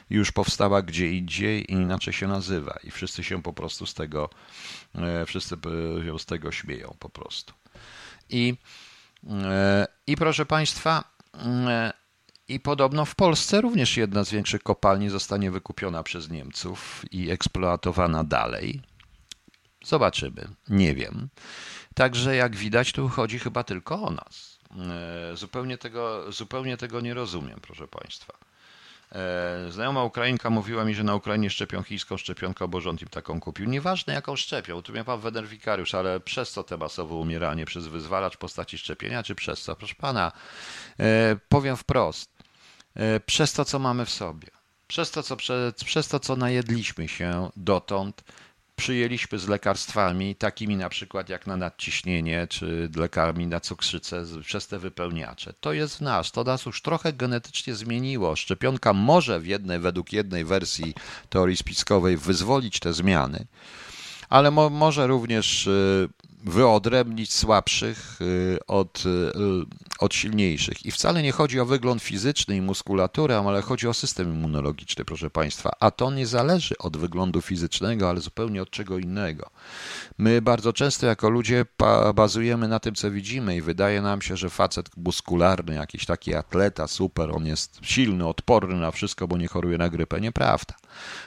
już powstała gdzie indziej i inaczej się nazywa i wszyscy się po prostu z tego, e, wszyscy się z tego śmieją po prostu. I, e, i proszę Państwa, e, i podobno w Polsce również jedna z większych kopalni zostanie wykupiona przez Niemców i eksploatowana dalej. Zobaczymy, nie wiem. Także jak widać, tu chodzi chyba tylko o nas. Zupełnie tego, zupełnie tego nie rozumiem, proszę Państwa. E, znajoma Ukrainka mówiła mi, że na Ukrainie szczepią chińską szczepionkę, bo rząd im taką kupił. Nieważne jaką szczepią, tu miał pan wenerwikariusz, ale przez co te masowe umieranie? Przez wyzwalacz postaci szczepienia, czy przez co? Proszę pana, e, powiem wprost, e, przez to, co mamy w sobie, przez to, co, przez, przez to, co najedliśmy się dotąd, przyjęliśmy z lekarstwami, takimi na przykład jak na nadciśnienie, czy lekarami na cukrzycę, przez te wypełniacze. To jest w nas, to nas już trochę genetycznie zmieniło. Szczepionka może w jednej, według jednej wersji teorii spiskowej wyzwolić te zmiany, ale mo może również y, wyodrębnić słabszych y, od, y, od silniejszych. I wcale nie chodzi o wygląd fizyczny i muskulaturę, ale chodzi o system immunologiczny, proszę Państwa. A to nie zależy od wyglądu fizycznego, ale zupełnie od czego innego. My bardzo często jako ludzie bazujemy na tym, co widzimy i wydaje nam się, że facet muskularny, jakiś taki atleta, super, on jest silny, odporny na wszystko, bo nie choruje na grypę. Nieprawda.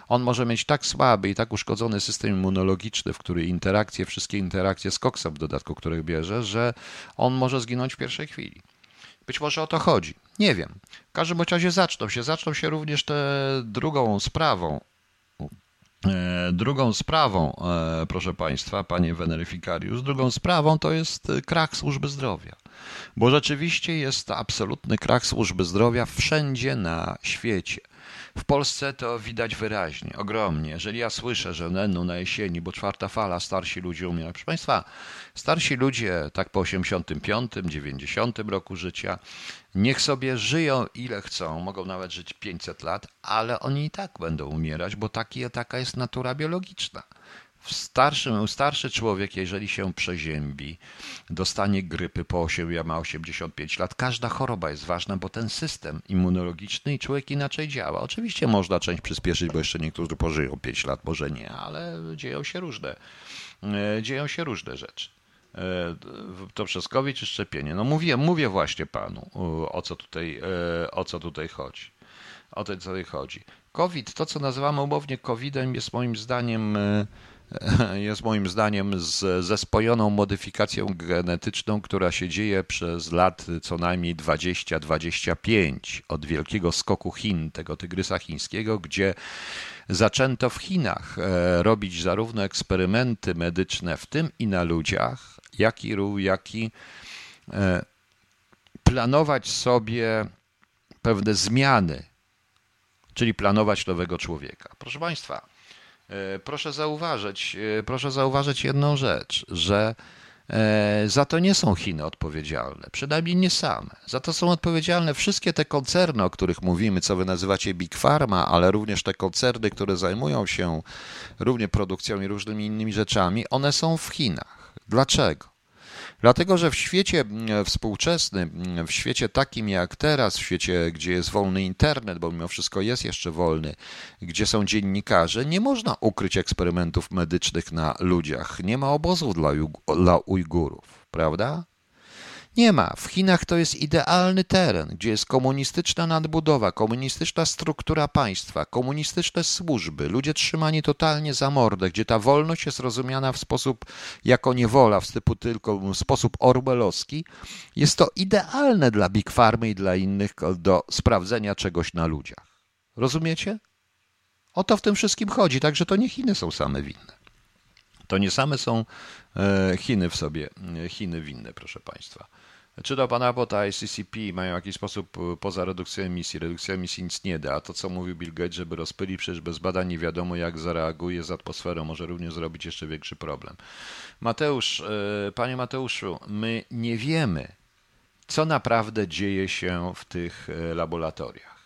On może mieć tak słaby i tak uszkodzony system immunologiczny, w który interakcje, wszystkie interakcje z koksem w dodatku, których bierze, że on może zginąć w pierwszej chwili. Być może o to chodzi. Nie wiem. W każdym razie zaczną się. Zaczną się również tę drugą sprawą. E, drugą sprawą, e, proszę Państwa, panie Weneryfikariusz, drugą sprawą to jest krach służby zdrowia. Bo rzeczywiście jest absolutny krach służby zdrowia wszędzie na świecie. W Polsce to widać wyraźnie, ogromnie. Jeżeli ja słyszę, że no, na jesieni, bo czwarta fala, starsi ludzie umierają. Proszę Państwa, starsi ludzie tak po 85, 90 roku życia, niech sobie żyją ile chcą, mogą nawet żyć 500 lat, ale oni i tak będą umierać, bo taki, taka jest natura biologiczna. Starszy, starszy człowiek, jeżeli się przeziębi, dostanie grypy po 8, ma 85 lat, każda choroba jest ważna, bo ten system immunologiczny i człowiek inaczej działa. Oczywiście można część przyspieszyć, bo jeszcze niektórzy pożyją 5 lat, może nie, ale dzieją się różne, e, dzieją się różne rzeczy. E, to przez COVID czy szczepienie? No mówię, mówię właśnie panu, o co tutaj, e, o co tutaj chodzi. O co tutaj chodzi. COVID, to co nazywamy umownie COVID-em, jest moim zdaniem jest moim zdaniem z, ze spojoną modyfikacją genetyczną, która się dzieje przez lat co najmniej 20-25 od wielkiego skoku Chin, tego tygrysa chińskiego, gdzie zaczęto w Chinach e, robić zarówno eksperymenty medyczne, w tym i na ludziach, jak i, jak i e, planować sobie pewne zmiany, czyli planować nowego człowieka. Proszę Państwa, proszę zauważyć, e, proszę zauważyć jedną rzecz, że e, za to nie są Chiny odpowiedzialne, przynajmniej nie same. Za to są odpowiedzialne wszystkie te koncerny, o których mówimy, co wy nazywacie Big Pharma, ale również te koncerny, które zajmują się równie produkcją i różnymi innymi rzeczami, one są w Chinach. Dlaczego? Dlatego, że w świecie mm, współczesnym, mm, w świecie takim jak teraz, w świecie, gdzie jest wolny internet, bo mimo wszystko jest jeszcze wolny, gdzie są dziennikarze, nie można ukryć eksperymentów medycznych na ludziach. Nie ma obozów dla, dla Ujgurów, prawda? Nie ma. W Chinach to jest idealny teren, gdzie jest komunistyczna nadbudowa, komunistyczna struktura państwa, komunistyczne służby, ludzie trzymani totalnie za mordę, gdzie ta wolność jest rozumiana w sposób jako niewola, w typu tylko w sposób orwellowski. Jest to idealne dla Big Farmy i dla innych do sprawdzenia czegoś na ludziach. Rozumiecie? O to w tym wszystkim chodzi, także to nie Chiny są same winne. To nie same są e, Chiny w sobie, e, Chiny winne, proszę Państwa. Czy to pana Bota i CCP mają jakiś sposób e, poza redukcją emisji? Redukcja emisji nic nie da. A to, co mówił Bill Gates, żeby rozpylić, przecież bez badań nie wiadomo, jak zareaguje z atmosferą. Może również zrobić jeszcze większy problem. Mateusz, panie Mateuszu, my nie wiemy, co naprawdę dzieje się w tych e, laboratoriach.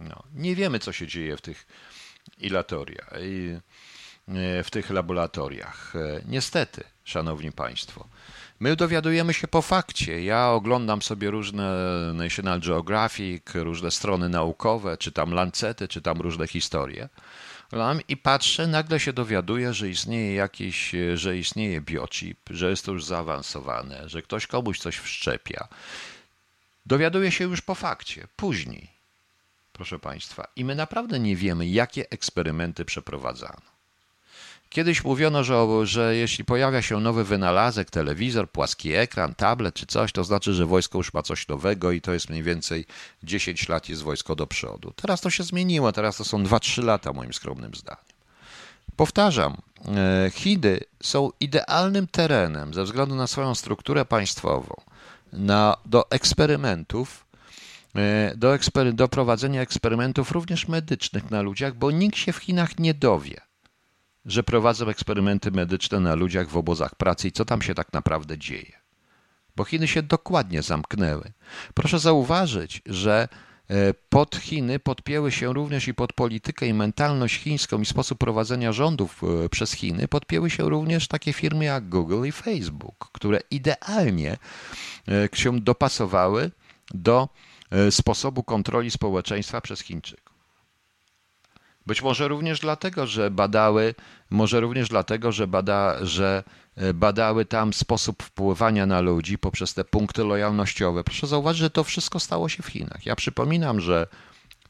No, nie wiemy, co się dzieje w tych ilatoriach, w tych laboratoriach. Niestety, szanowni państwo. My dowiadujemy się po fakcie. Ja oglądam sobie różne National Geographic, różne strony naukowe, czytam lancety, czytam różne historie. I patrzę, nagle się dowiaduję, że istnieje jakiś, że istnieje biochip, że jest to już zaawansowane, że ktoś komuś coś wszczepia. Dowiaduję się już po fakcie, później, proszę Państwa. I my naprawdę nie wiemy, jakie eksperymenty przeprowadzano. Kiedyś mówiono, że, że jeśli pojawia się nowy wynalazek, telewizor, płaski ekran, tablet czy coś, to znaczy, że wojsko już ma coś nowego i to jest mniej więcej 10 lat jest wojsko do przodu. Teraz to się zmieniło, teraz to są 2-3 lata moim skromnym zdaniem. Powtarzam, e, Chiny są idealnym terenem ze względu na swoją strukturę państwową na, do eksperymentów, e, do, ekspery, do prowadzenia eksperymentów również medycznych na ludziach, bo nikt się w Chinach nie dowie że prowadzą eksperymenty medyczne na ludziach w obozach pracy i co tam się tak naprawdę dzieje. Bo Chiny się dokładnie zamknęły. Proszę zauważyć, że e, pod Chiny podpięły się również i pod politykę i mentalność chińską i sposób prowadzenia rządów e, przez Chiny podpięły się również takie firmy jak Google i Facebook, które idealnie e, się dopasowały do sposobu kontroli społeczeństwa przez Chińczyków. Być może również dlatego, że badały, może również dlatego, że, bada, że e, badały tam sposób wpływania na ludzi poprzez te punkty lojalnościowe. Proszę zauważyć, że to wszystko stało się w Chinach. Ja przypominam, że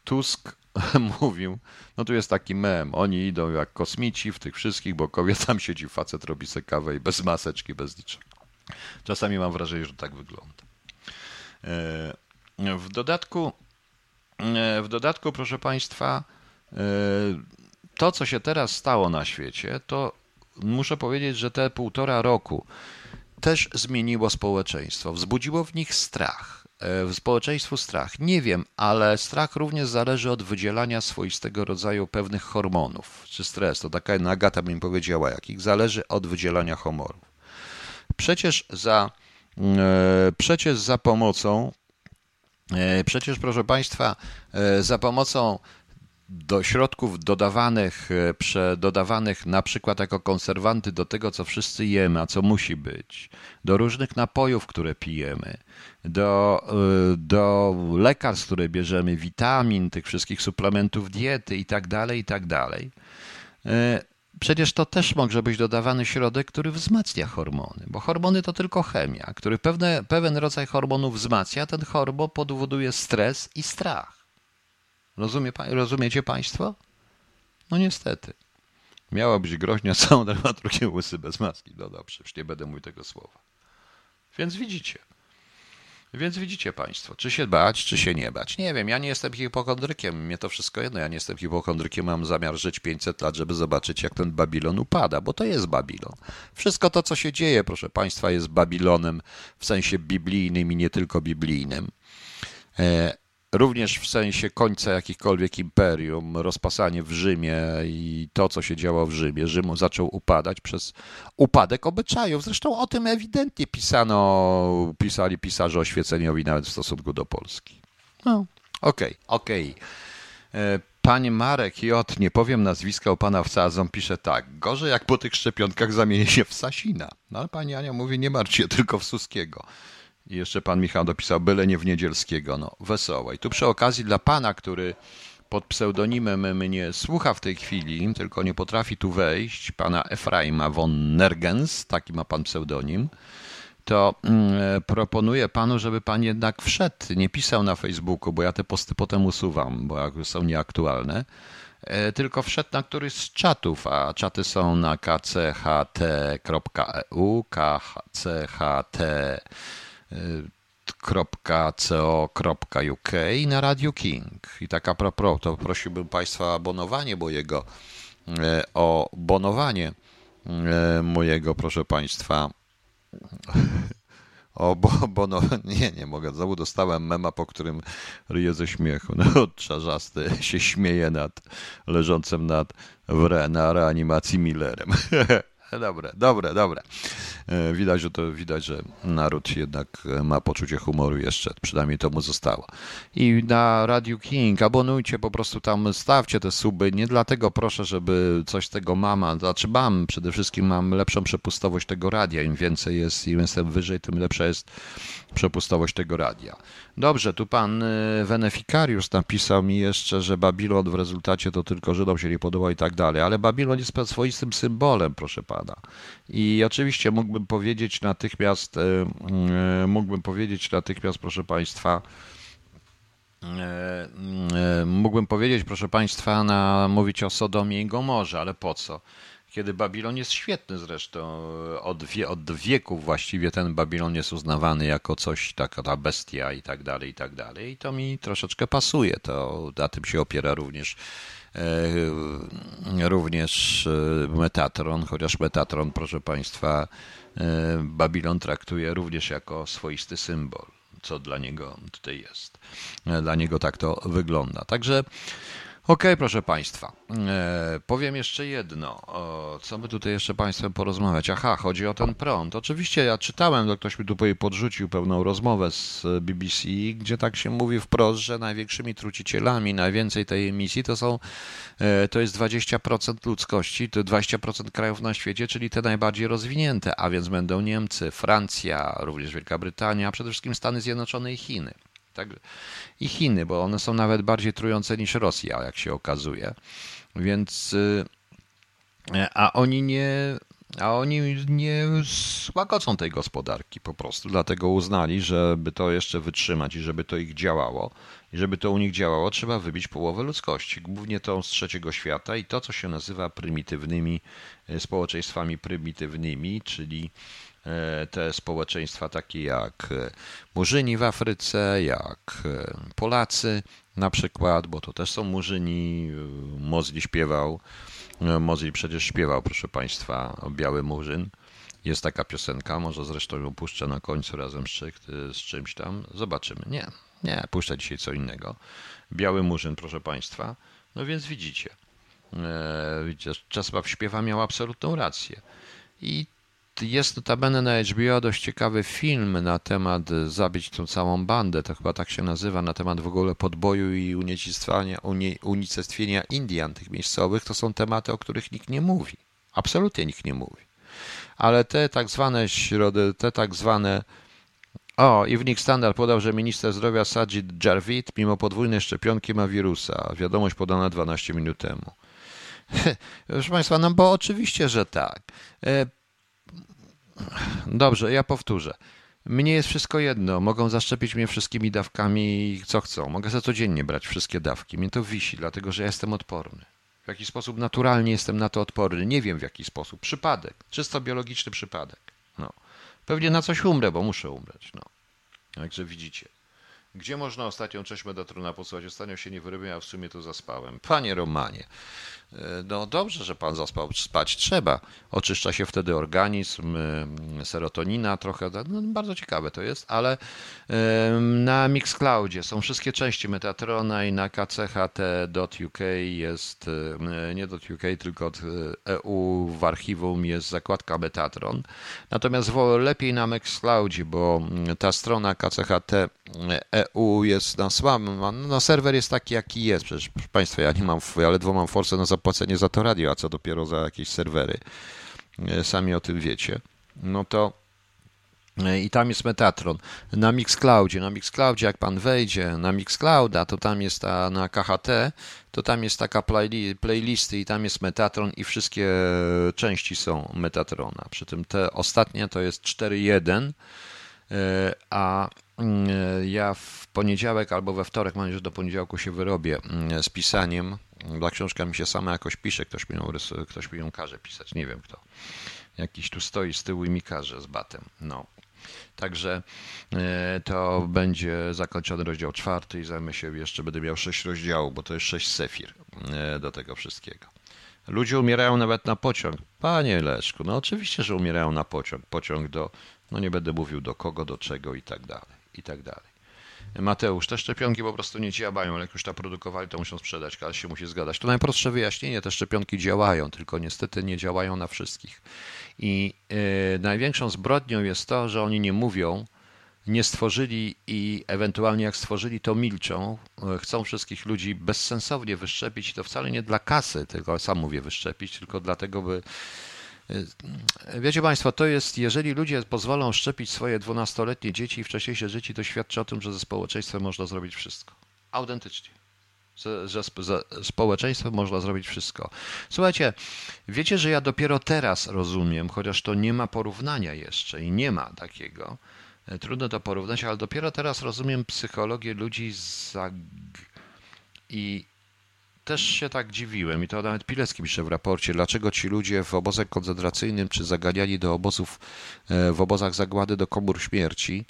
Tusk mówił, no tu jest taki mem, oni idą jak kosmici w tych wszystkich, bo kobieta tam siedzi, facet robi sobie kawę i bez maseczki, bez niczego. Czasami mam wrażenie, że tak wygląda. E, w dodatku, e, w dodatku, proszę Państwa, to, co się teraz stało na świecie, to muszę powiedzieć, że te półtora roku też zmieniło społeczeństwo. Wzbudziło w nich strach. E, w społeczeństwu strach. Nie wiem, ale strach również zależy od wydzielania swoistego rodzaju pewnych hormonów, czy stres. To taka Agata bym powiedziała, jakich zależy od wydzielania hormonów. Przecież za, e, przecież za pomocą, przecież proszę Państwa, za pomocą do środków dodawanych, e, dodawanych na przykład jako konserwanty do tego, co wszyscy jemy, a co musi być, do różnych napojów, które pijemy, do, e, do lekarstw, które bierzemy, witamin, tych wszystkich suplementów diety i tak dalej, i tak dalej. E, przecież to też może być dodawany środek, który wzmacnia hormony, bo hormony to tylko chemia, który pewne, pewien rodzaj hormonów wzmacnia, ten hormon powoduje stres i strach. Rozumie, rozumiecie Państwo? No niestety. Miała być groźnia całą dramaturgię łysy bez maski. No dobrze, nie będę mówił tego słowa. Więc widzicie. Więc widzicie Państwo, czy się bać, czy się nie bać. Nie wiem, ja nie jestem hipochondrykiem, mnie to wszystko jedno. Ja nie jestem hipochondrykiem, mam zamiar żyć 500 lat, żeby zobaczyć, jak ten Babilon upada, bo to jest Babilon. Wszystko to, co się dzieje, proszę Państwa, jest Babilonem w sensie biblijnym i nie tylko biblijnym. Również w sensie końca jakichkolwiek imperium, rozpasanie w Rzymie i to, co się działo w Rzymie. Rzym zaczął upadać przez upadek obyczajów. Zresztą o tym ewidentnie pisano, pisali pisarze oświeceniowi nawet w stosunku do Polski. No, okej, okay, okej. Okay. E, Panie Marek J., nie powiem nazwiska u pana wsadzą, pisze tak. Gorzej jak po tych szczepionkach zamieni się w Sasina. No ale pani Ania mówi, nie martw się, tylko w Suskiego. I jeszcze pan Michał dopisał, byle nie w Niedzielskiego. No, wesołe. I tu przy okazji dla pana, który pod pseudonimem mnie słucha w tej chwili, tylko nie potrafi tu wejść, pana Efraima von Nergens, taki ma pan pseudonim, to mm, proponuję panu, żeby pan jednak wszedł, nie pisał na Facebooku, bo ja te posty potem usuwam, bo są nieaktualne, e, tylko wszedł na któryś z czatów, a czaty są na kcht.eu, kcht .co.uk na Radio King. I tak a propos, to prosiłbym Państwa o abonowanie mojego, e, o bonowanie e, mojego, proszę Państwa, o, bo, bo nie, nie mogę. Znowu dostałem mema, po którym ryje ze śmiechu. No, czarzasty się śmieje nad leżącym nad w re, na reanimacji Millerem. Dobre, dobre, dobre. E, widać, że to widać, że naród jednak e, ma poczucie humoru jeszcze, przynajmniej to mu zostało. I na Radio King abonujcie, po prostu tam stawcie te suby. Nie dlatego proszę, żeby coś tego mam, znaczy mam, przede wszystkim mam lepszą przepustowość tego radia. Im więcej jest, im jestem wyżej, tym lepsza jest przepustowość tego radia. Dobrze, tu pan e, Wenefikariusz napisał mi jeszcze, że Babilon w rezultacie to tylko Żydom się nie podoba i tak dalej, ale Babilon jest swoistym symbolem, proszę pana. I oczywiście mógłbym powiedzieć natychmiast, e, e, mógłbym powiedzieć natychmiast, proszę państwa, mógłbym powiedzieć, proszę państwa, na, mówić o Sodomie i Gomorze, ale po co? kiedy Babilon jest świetny zresztą. Od, wie, od wieków właściwie ten Babilon jest uznawany jako coś, taka ta bestia i tak dalej, i tak dalej. I to mi troszeczkę pasuje. To na tym się opiera również e, również e, Metatron, chociaż Metatron, proszę Państwa, e, Babilon traktuje również jako swoisty symbol, co dla niego tutaj jest. Dla niego tak to wygląda. Także Okej, okay, proszę Państwa. E, powiem jeszcze jedno. O, co by tutaj jeszcze Państwem porozmawiać? Aha, chodzi o ten prąd. Oczywiście ja czytałem, to ktoś mi tu podrzucił pełną rozmowę z BBC, gdzie tak się mówi wprost, że największymi trucicielami, najwięcej tej emisji to są, e, to jest 20% ludzkości, to 20% krajów na świecie, czyli te najbardziej rozwinięte, a więc będą Niemcy, Francja, również Wielka Brytania, a przede wszystkim Stany Zjednoczone i Chiny. Tak? I Chiny, bo one są nawet bardziej trujące niż Rosja, jak się okazuje. Więc y, a oni nie a oni nie łagodzą tej gospodarki po prostu, dlatego uznali, żeby to jeszcze wytrzymać i żeby to ich działało, i żeby to u nich działało, trzeba wybić połowę ludzkości, głównie tą z trzeciego świata i to, co się nazywa prymitywnymi y, społeczeństwami prymitywnymi, czyli E, te społeczeństwa takie jak e, Murzyni w Afryce, jak e, Polacy na przykład, bo to też są Murzyni. Mozli śpiewał, Mozli przecież śpiewał, proszę Państwa, Biały Murzyn. Jest taka piosenka, może zresztą ją puszczę na końcu razem z, czymś tam. Zobaczymy. Nie, nie, puszczę dzisiaj co innego. Biały Murzyn, proszę Państwa. No więc widzicie, widzicie, Czesław Śpiewa miał absolutną rację. I jest notabene na HBO dość ciekawy film na temat zabić tą całą bandę, to chyba tak się nazywa, na temat w ogóle podboju i unicestwienia, Indian, tych miejscowych. To są tematy, o których nikt nie mówi. Absolutnie nikt nie mówi. Ale te tak zwane środy, te tak zwane o, Evening Standard podał, że minister zdrowia Sajid Jarvid mimo podwójnej szczepionki ma wirusa. Wiadomość podana 12 minut temu. Proszę Państwa, no bo oczywiście, że tak. Dobrze, ja powtórzę. Mnie jest wszystko jedno. Mogą zaszczepić mnie wszystkimi dawkami, co chcą. Mogę za codziennie brać wszystkie dawki. Mnie to wisi, dlatego że ja jestem odporny. W jaki sposób naturalnie jestem na to odporny. Nie wiem w jaki sposób. Przypadek. Czysto biologiczny przypadek. No. Pewnie na coś umrę, bo muszę umrzeć. No. Także widzicie. Gdzie można ostatnią część Medatrona posłać? Ostatnio się nie wyrobiłem, a w sumie to zaspałem. Panie Romanie, no dobrze, że pan zaspał, spać trzeba. Oczyszcza się wtedy organizm, e, serotonina trochę, no, bardzo ciekawe to jest, ale na Mixcloudzie są wszystkie części Metatrona i na kcht.uk jest, e, nie .uk, tylko EU w archiwum jest zakładka Metatron. Natomiast lepiej na Mixcloudzie, bo ta strona kcht.eu jest na słabym, no serwer jest taki jaki jest, przecież Państwa, ja nie mam, ja ledwo mam forsę na zapłacenie za to radio, a co dopiero za jakieś serwery. E, sami o tym wiecie. No to e, i tam jest Metatron. Na Mixcloudzie, na Mixcloudzie jak pan wejdzie na Mixclouda, to tam jest ta, na KHT, to tam jest taka playli, playlisty i tam jest Metatron i wszystkie części są Metatrona. Przy tym te ostatnie to jest 4.1, e, a ja w poniedziałek albo we wtorek, mam nadzieję, że do poniedziałku się wyrobię mm, z pisaniem dla książka mi się sama jakoś pisze, ktoś mi ją, ktoś mi ją każe pisać, nie wiem kto. Jakiś tu stoi z tyłu i mi każe z batem. No. Także e, to będzie zakończony rozdział czwarty i zajmę się jeszcze, będę miał sześć rozdziałów, bo to jest sześć sefir e, do tego wszystkiego. Ludzie umierają nawet na pociąg. Panie Leszku, no oczywiście, że umierają na pociąg. Pociąg do, no nie będę mówił do kogo, do czego i tak dalej, i tak dalej. Mateusz, te szczepionki po prostu nie działają, ale jak już to produkowali, to muszą sprzedać, każdy się musi zgadać. To najprostsze wyjaśnienie, te szczepionki działają, tylko niestety nie działają na wszystkich. I yy, największą zbrodnią jest to, że oni nie mówią, nie stworzyli i ewentualnie jak stworzyli, to milczą. Chcą wszystkich ludzi bezsensownie wyszczepić i to wcale nie dla kasy, tylko sam mówię wyszczepić, tylko dlatego, by. Wiecie Państwo, to jest, jeżeli ludzie pozwolą szczepić swoje dwunastoletnie dzieci i wcześniejsze dzieci, to świadczy o tym, że ze społeczeństwem można zrobić wszystko. Autentycznie. Że, ze społeczeństwem można zrobić wszystko. Słuchajcie, wiecie, że ja dopiero teraz rozumiem, chociaż to nie ma porównania jeszcze i nie ma takiego, E, trudno to porównać, ale dopiero teraz rozumiem psychologię ludzi za... i też się tak dziwiłem i to nawet Pilecki pisze w raporcie, dlaczego ci ludzie w obozach koncentracyjnym czy zaganiani do obozów, e, w obozach zagłady do komór śmierci,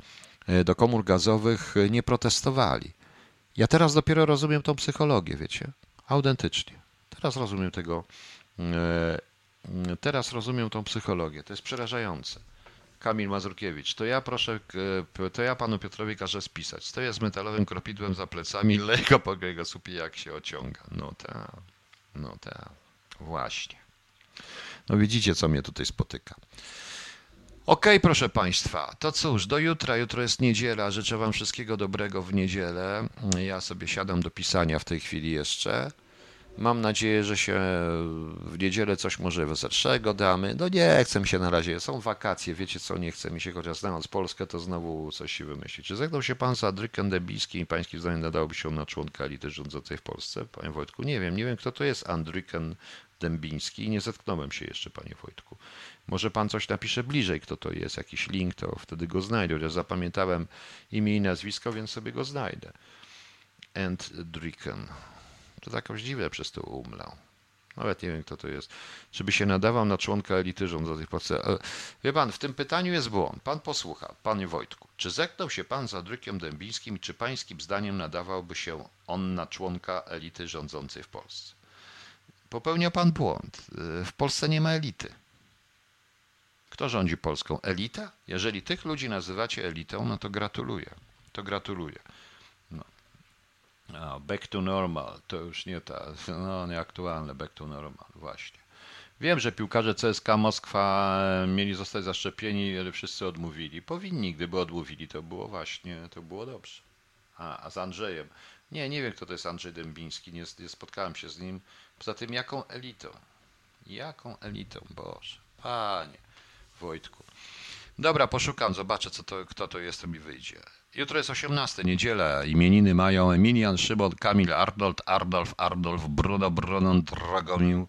e, do komór gazowych nie protestowali. Ja teraz dopiero rozumiem tą psychologię, wiecie? Autentycznie. Teraz rozumiem tego, teraz rozumiem tą psychologię. To jest przerażające. Kamil Mazurkiewicz, to ja proszę, to ja panu Piotrowi każę spisać. Stoję z metalowym kropidłem za plecami, lego po jego słupie jak się ociąga. No tak, no tak, właśnie. No widzicie, co mnie tutaj spotyka. Okay, proszę Państwa, to cóż, do jutra. Jutro jest niedziela. Życzę Wam wszystkiego dobrego w niedzielę. Ja sobie siadam do pisania w tej chwili jeszcze. Mam nadzieję, że się w niedzielę coś może weselszego damy. No nie chcę się na razie, są wakacje, wiecie co, nie chce mi się, chociaż znając Polskę, to znowu coś się wymyślić. Czy zegnął się pan z Adrykiem Dębińskim i pańskim zdaniem nadałby się na członka elity rządzącej w Polsce? Panie Wojtku, nie wiem, nie wiem kto to jest Andryken Dębiński i nie zetknąłem się jeszcze, panie Wojtku. Może pan coś napisze bliżej, kto to jest, jakiś link, to wtedy go znajdę, chociaż zapamiętałem imię i nazwisko, więc sobie go znajdę. Andryken. To tak jakoś dziwne przez to umlał. Nawet nie wiem, kto to jest. Czy by się nadawał na członka elity rządzącej Polsce? Wie pan, w tym pytaniu jest błąd. Pan posłucha, panie Wojtku. Czy zeknął się pan za Adrykiem Dębińskim, czy pańskim zdaniem nadawałby się on na członka elity rządzącej w Polsce? Popełnia pan błąd. W Polsce nie ma elity. Kto rządzi Polską? Elita? Jeżeli tych ludzi nazywacie elitą, no to gratuluję. To gratuluję. No, back to normal, to już nie ta, no nieaktualne, back to normal, właśnie. Wiem, że piłkarze CSK Moskwa mieli zostać zaszczepieni, ale wszyscy odmówili. Powinni, gdyby odmówili, to było właśnie, to było dobrze. A, a z Andrzejem. Nie, nie wiem, kto to jest Andrzej Dębiński, nie, nie spotkałem się z nim. Poza tym, jaką elitą? Jaką elitą, Boże, panie Wojtku. Dobra, poszukam, zobaczę, co to, kto to jest, to mi wyjdzie. Jutro jest 18, niedziela. Imieniny mają Emilian, Szymon, Kamil, Arnold, Ardolf, Ardolf, Bruno, Brunon, Dragomir,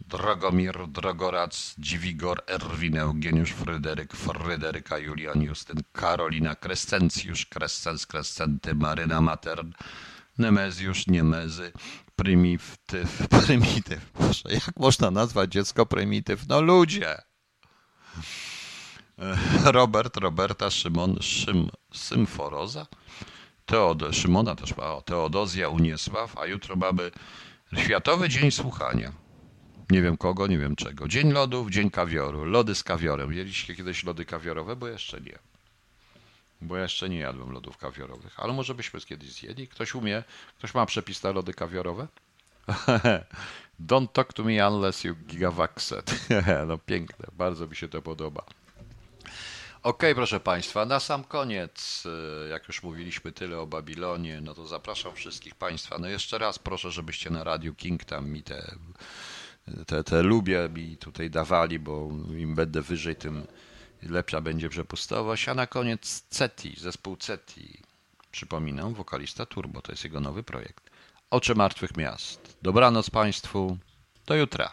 Dragomir, Dragorac, Dziwigor, Erwin, Eugeniusz, Fryderyk, Fryderyka, Julian, Justyn, Karolina, Krescencjusz, Krescens, Krescenty, Maryna, Matern, Nemezjusz, Niemezy, Prymityw, Prymityw. Jak można nazwać dziecko prymityw? No ludzie! Robert, Roberta, Szymon, Szym, Symforoza, Teod, Szymona też ma, Teodozja, Uniesław, a jutro mamy Światowy Dzień Słuchania. Nie wiem kogo, nie wiem czego. Dzień lodów, dzień kawioru. Lody z kawiorem. Jedliście kiedyś lody kawiorowe? Bo jeszcze nie. Bo jeszcze nie jadłem lodów kawiorowych. Ale może byśmy kiedyś zjedli? Ktoś umie? Ktoś ma przepis na lody kawiorowe? Don't talk to me unless you gigavaxed. no piękne, bardzo mi się to podoba. OK, proszę Państwa, na sam koniec, y, jak już mówiliśmy tyle o Babilonie, no to zapraszam wszystkich Państwa. No jeszcze raz proszę, żebyście na Radiu King tam mi te, te, te lubię mi tutaj dawali, bo im będę wyżej, tym lepsza będzie przepustowość. A na koniec CETI, zespół CETI. Przypominam, wokalista Turbo, to jest jego nowy projekt. Oczy martwych miast. Dobranoc Państwu, do jutra.